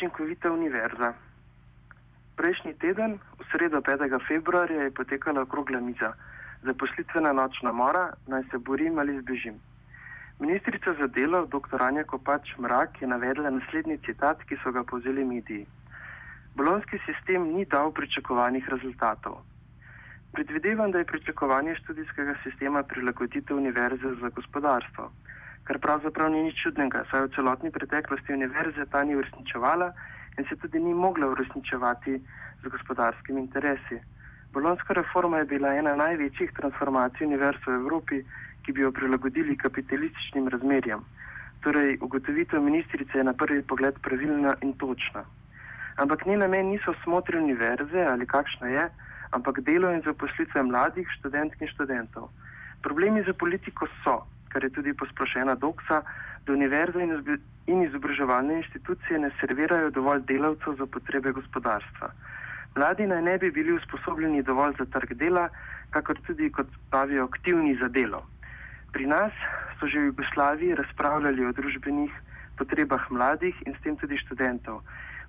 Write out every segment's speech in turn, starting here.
učinkovita univerza. Prejšnji teden, v sredo 5. februarja, je potekala okrogla miza. Zaposlitvena nočna mora, naj se borim ali zbežim. Ministrica za delo, dr. Anja Kopač Mrak, je navedla naslednji citat, ki so ga povzeli mediji. Bolonski sistem ni dal pričakovanih rezultatov. Predvidevam, da je pričakovanje študijskega sistema prilagoditev univerze za gospodarstvo, kar pravzaprav ni nič čudnega, saj v celotni preteklosti univerze ta ni uresničevala in se tudi ni mogla uresničevati z gospodarskimi interesi. Bolonska reforma je bila ena največjih transformacij univerz v Evropi, ki bi jo prilagodili kapitalističnim razmerjam. Torej, ugotovitev ministrice je na prvi pogled pravilna in točna. Ampak njen namen niso smotri univerze ali kakšna je, ampak delo in zaposlitve mladih študentk in študentov. Problemi za politiko so, kar je tudi posplošena doksa, da univerze in izobraževalne institucije ne servirajo dovolj delavcev za potrebe gospodarstva. Mladi naj ne bi bili usposobljeni dovolj za trg dela, kakor tudi, kot pravijo, aktivni za delo. Pri nas so že v Jugoslaviji razpravljali o družbenih potrebah mladih in s tem tudi študentov.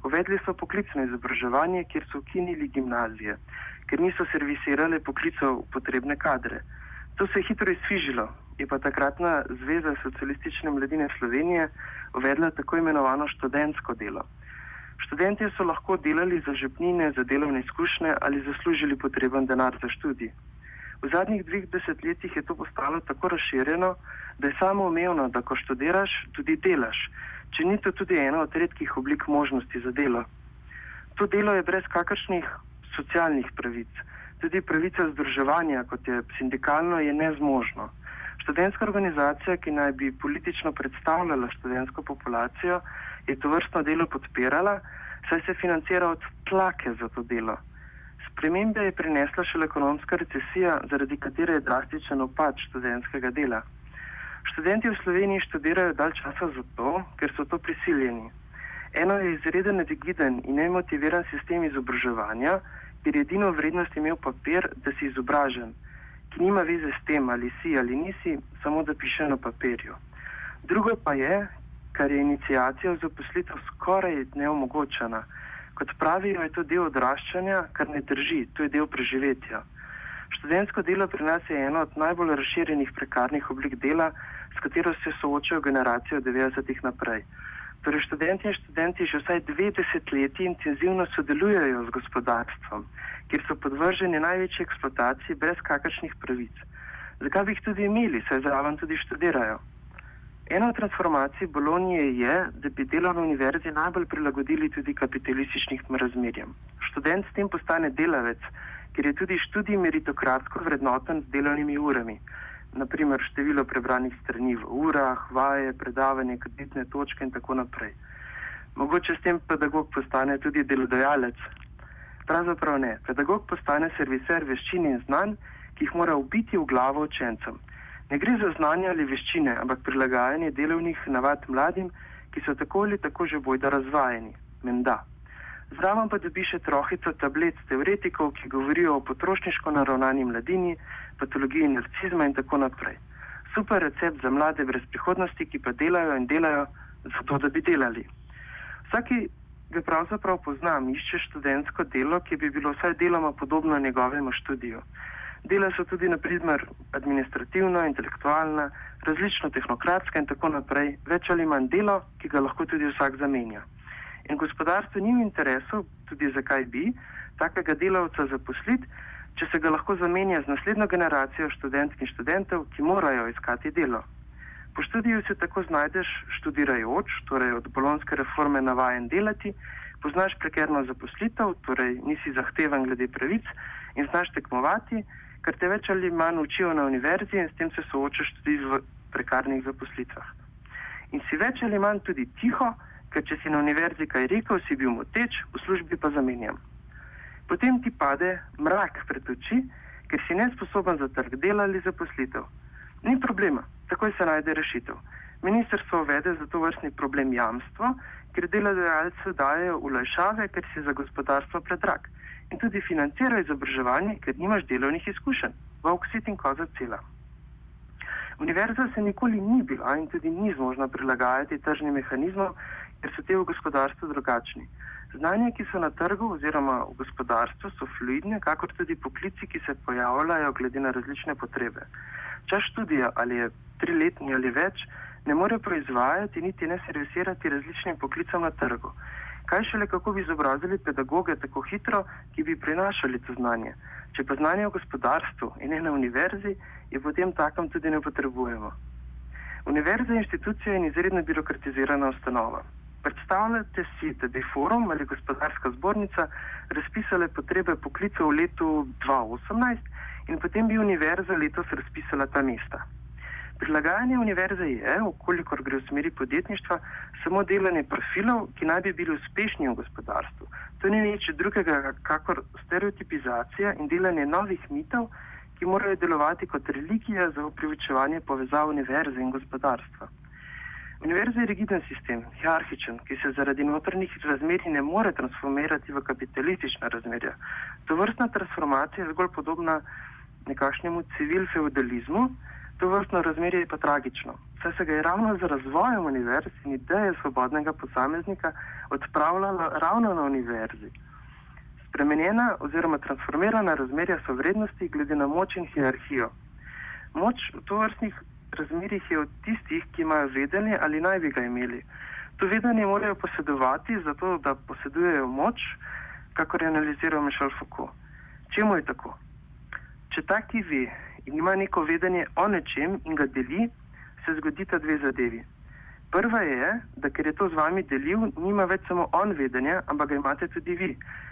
Uvedli so poklicno izobraževanje, kjer so ukinili gimnazije, ker niso servisirale poklicov potrebne kadre. To se je hitro izfižilo, je pa takratna Zveza socialistične mladine Slovenije uvedla tako imenovano študentsko delo. Študenti so lahko delali za žepnine, za delovne izkušnje ali zaslužili potreben denar za študij. V zadnjih dveh desetletjih je to postalo tako razširjeno, da je samo umevno, da ko študiraš, tudi delaš, če ni to tudi ena od redkih oblik možnosti za delo. To delo je brez kakršnih socialnih pravic, tudi pravica združevanja, kot je sindikalno, je nezmožno. Študentska organizacija, ki naj bi politično predstavljala študentsko populacijo, je to vrstno delo podpirala, saj se financira od tlake za to delo. Spremembe je prinesla šele ekonomska recesija, zaradi katere je drastičen upad študentskega dela. Študenti v Sloveniji študirajo dalj časa zato, ker so to prisiljeni. Eno je izreden, rigiden in nemotiviran sistem izobraževanja, kjer je edino vrednost imel papir, da si izobražen, ki nima veze s tem, ali si ali nisi, samo da piše na papirju. Drugo pa je, kar je inicijacija v zaposlitev skoraj neomogočena. Kot pravijo, je to del odraščanja, kar ne drži, to je del preživetja. Študentsko delo pri nas je eno od najbolj razširjenih prekarnih oblik dela, s katero se soočajo generacije od 90-ih naprej. Torej, študenti in študenti že vsaj dve desetletji intenzivno sodelujejo z gospodarstvom, kjer so podvrženi največji eksploataciji brez kakršnih pravic. Zakaj bi jih tudi imeli, saj zraven tudi študirajo? Ena od transformacij Bolonije je, da bi delo na univerzi najbolj prilagodili tudi kapitalističnim razmerjem. Študent s tem postane delavec, ker je tudi študij meritokratsko vrednoten z delovnimi urami naprimer število prebranih strani v urah, vaje, predavanje, kreditne točke in tako naprej. Mogoče s tem pedagog postane tudi delodajalec. Pravzaprav ne. Pedagog postane serviser veščin in znanj, ki jih mora ubiti v glavo učencem. Ne gre za znanje ali veščine, ampak prilagajanje delovnih navad mladim, ki so tako ali tako že bojda razvajeni. Menda. Zraven pa dobi še trohico tablet teoretikov, ki govorijo o potrošniško naravnani mladini, patologiji narcizma in tako naprej. Super recept za mlade brez prihodnosti, ki pa delajo in delajo zato, da bi delali. Vsaki ga pravzaprav poznam, išče študentsko delo, ki bi bilo vsaj deloma podobno njegovemu študiju. Dela so tudi naprimer administrativna, intelektualna, različno tehnokratska in tako naprej, več ali manj delo, ki ga lahko tudi vsak zamenja. In gospodarstvo ni v interesu, tudi zakaj bi, takega delavca zaposliti, če se ga lahko zamenja z naslednjo generacijo študentk in študentov, ki morajo iskati delo. Po študiju se tako znajdeš študirajoč, torej od bolonske reforme navajen delati, poznaš prekerno zaposlitev, torej nisi zahteven glede pravic in znaš tekmovati, kar te več ali manj učijo na univerzi in s tem se soočaš tudi v prekarnih zaposlitvah. In si več ali manj tudi tiho, ker če si na univerzi kaj rekel, si bil moteč, v službi pa zamenjam potem ti pade mrak pred oči, ker si nesposoben za trg dela ali zaposlitev. Ni problema, takoj se najde rešitev. Ministrstvo uvede za to vrstni problem jamstvo, ker delodajalce dajo ulajšave, ker si za gospodarstvo predrag. In tudi financira izobraževanje, ker nimaš delovnih izkušenj. Vok sit in koza cela. Univerza se nikoli ni bila in tudi ni zmožna prilagajati tržnim mehanizmom, ker so te v gospodarstvu drugačni. Znanje, ki so na trgu oziroma v gospodarstvu, so fluidne, kakor tudi poklici, ki se pojavljajo glede na različne potrebe. Čas študija ali je triletni ali več, ne more proizvajati niti ne servisirati različnim poklicom na trgu. Kaj šele kako bi izobrazili pedagoge tako hitro, ki bi prinašali to znanje? Če pa znanje v gospodarstvu in ne na univerzi, je potem takem tudi ne potrebujemo. Univerza je institucija in izredno birokratizirana ustanova. Predstavljate si, da bi forum ali gospodarska zbornica razpisale potrebe poklicev v letu 2018 in potem bi univerza letos razpisala ta mesta. Prilagajanje univerze je, okolikor gre v smeri podjetništva, samo delanje profilov, ki naj bi bili uspešni v gospodarstvu. To ni nič drugega, kakor stereotipizacija in delanje novih mitov, ki morajo delovati kot religija za upravičevanje povezav univerze in gospodarstva. Univerza je rigiden sistem, hierarhičen, ki se zaradi notrnih razmerij ne more transformirati v kapitalistična razmerja. To vrstna transformacija je zgolj podobna nekakšnemu civil-feudalizmu, to vrstno razmerje je pa tragično. Saj se ga je ravno z razvojem univerz in ideje svobodnega posameznika odpravljalo ravno na univerzi. Spremenjena oziroma transformirana razmerja so vrednosti glede na moč in hierarhijo. Moč v to vrstnih razmerjih je od tistih, ki imajo vedenje ali naj bi ga imeli. To vedenje morajo posedovati, zato da posedujejo moč, kako je analiziral Mišel Foucault. Čemu je tako? Če taki ve in ima neko vedenje o nečem in ga deli, se zgodita dve zadevi. Prva je, da ker je to z vami delil, nima več samo on vedenja, ampak ga imate tudi vi,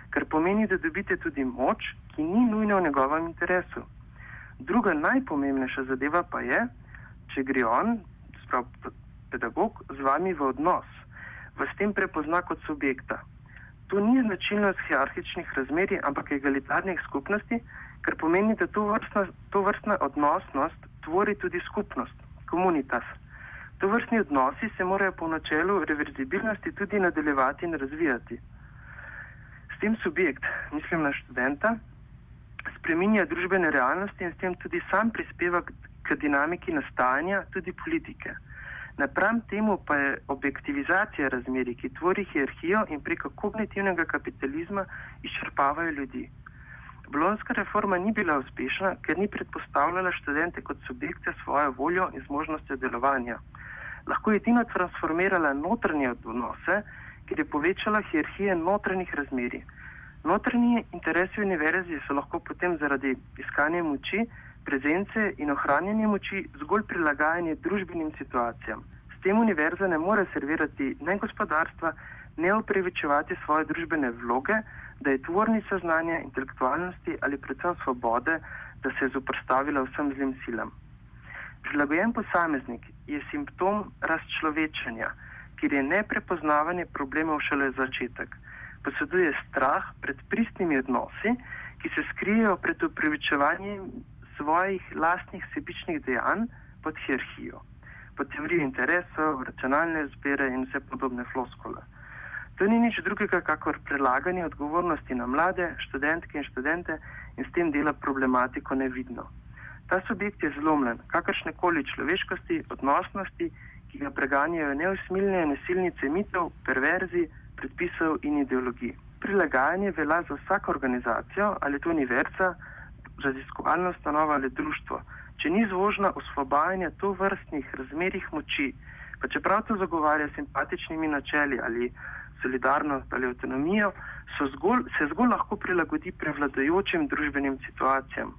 kar pomeni, da dobite tudi moč, ki ni nujno v njegovem interesu. Druga najpomembnejša zadeva pa je, če gre on, sprav pedagog, z vami v odnos, vas tem prepozna kot subjekta. To ni značilnost hierarhičnih razmerij, ampak egalitarnih skupnosti, kar pomeni, da to vrstna, to vrstna odnosnost tvori tudi skupnost, komunitas. To vrstni odnosi se morajo po načelu reverzibilnosti tudi nadaljevati in razvijati. S tem subjekt, mislim na študenta, spreminja družbene realnosti in s tem tudi sam prispeva k, k dinamiki nastajanja tudi politike. Napram temu pa je objektivizacija razmeri, ki tvori hierarhijo in preko kognitivnega kapitalizma izčrpavajo ljudi. Bolonska reforma ni bila uspešna, ker ni predpostavljala študente kot subjekte svojo voljo in zmožnostjo delovanja. Lahko je edino transformirala notranje odnose, ker je povečala hierarhije notranjih razmerij. Notranji interesi univerzi so lahko potem zaradi iskanja moči, prezence in ohranjanja moči zgolj prilagajanje družbenim situacijam. S tem univerza ne more servirati ne gospodarstva, ne upravičevati svoje družbene vloge, da je tvornica znanja, intelektualnosti ali predvsem svobode, da se je zoprstavila vsem zlim silam. Prilagojen posameznik je simptom razčlovečanja, kjer je neprepoznavanje problemov šele začetek. Poseduje strah pred pristnimi odnosi, ki se skrijejo pred upravičevanjem svojih lastnih sebičnih dejanj pod hierarhijo, pod teorijo interesov, racionalne zbere in vse podobne floskole. To ni nič drugega, kakor prelaganje odgovornosti na mlade, študentke in študente in s tem dela problematiko nevidno. Ta subjekt je zlomljen, kakršne koli človeškosti, odnosnosti, ki ga preganjajo neusmiljene nasilnice mitov, perverzij, predpisov in ideologij. Prilagajanje velja za vsako organizacijo ali to univerza, raziskovalna ustanova ali društvo. Če ni zvožna osvobajanja to vrstnih razmerih moči, pa čeprav to zagovarja simpatičnimi načeli ali solidarnost ali avtonomijo, zgolj, se zgolj lahko prilagodi prevladojočim družbenim situacijam.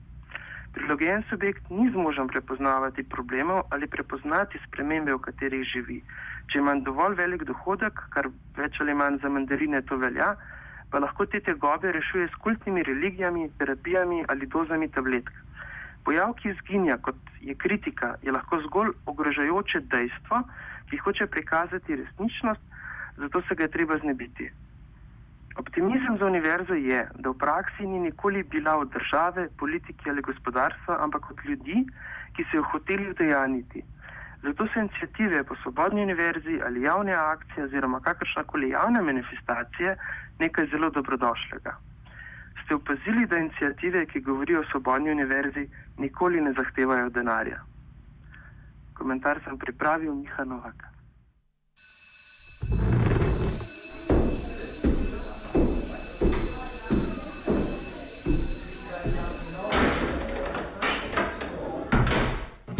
Prilogen subjekt ni zmožen prepoznavati problemov ali prepoznati spremembe, v katerih živi. Če ima dovolj velik dohodek, kar več ali manj za mandarine to velja, pa lahko te tegobe rešuje s kultnimi religijami, terapijami ali dozami tabletk. Pojav, ki izginja kot je kritika, je lahko zgolj ogrožajoče dejstvo, ki hoče prikazati resničnost zato se ga je treba znebiti. Optimizem za univerzo je, da v praksi ni nikoli bila od države, politike ali gospodarstva, ampak od ljudi, ki so jo hoteli udejaniti. Zato so inicijative po svobodni univerzi ali javne akcije oziroma kakršnakoli javne manifestacije nekaj zelo dobrodošlega. Ste opazili, da inicijative, ki govorijo o svobodni univerzi, nikoli ne zahtevajo denarja? Komentar sem pripravil Miha Novak.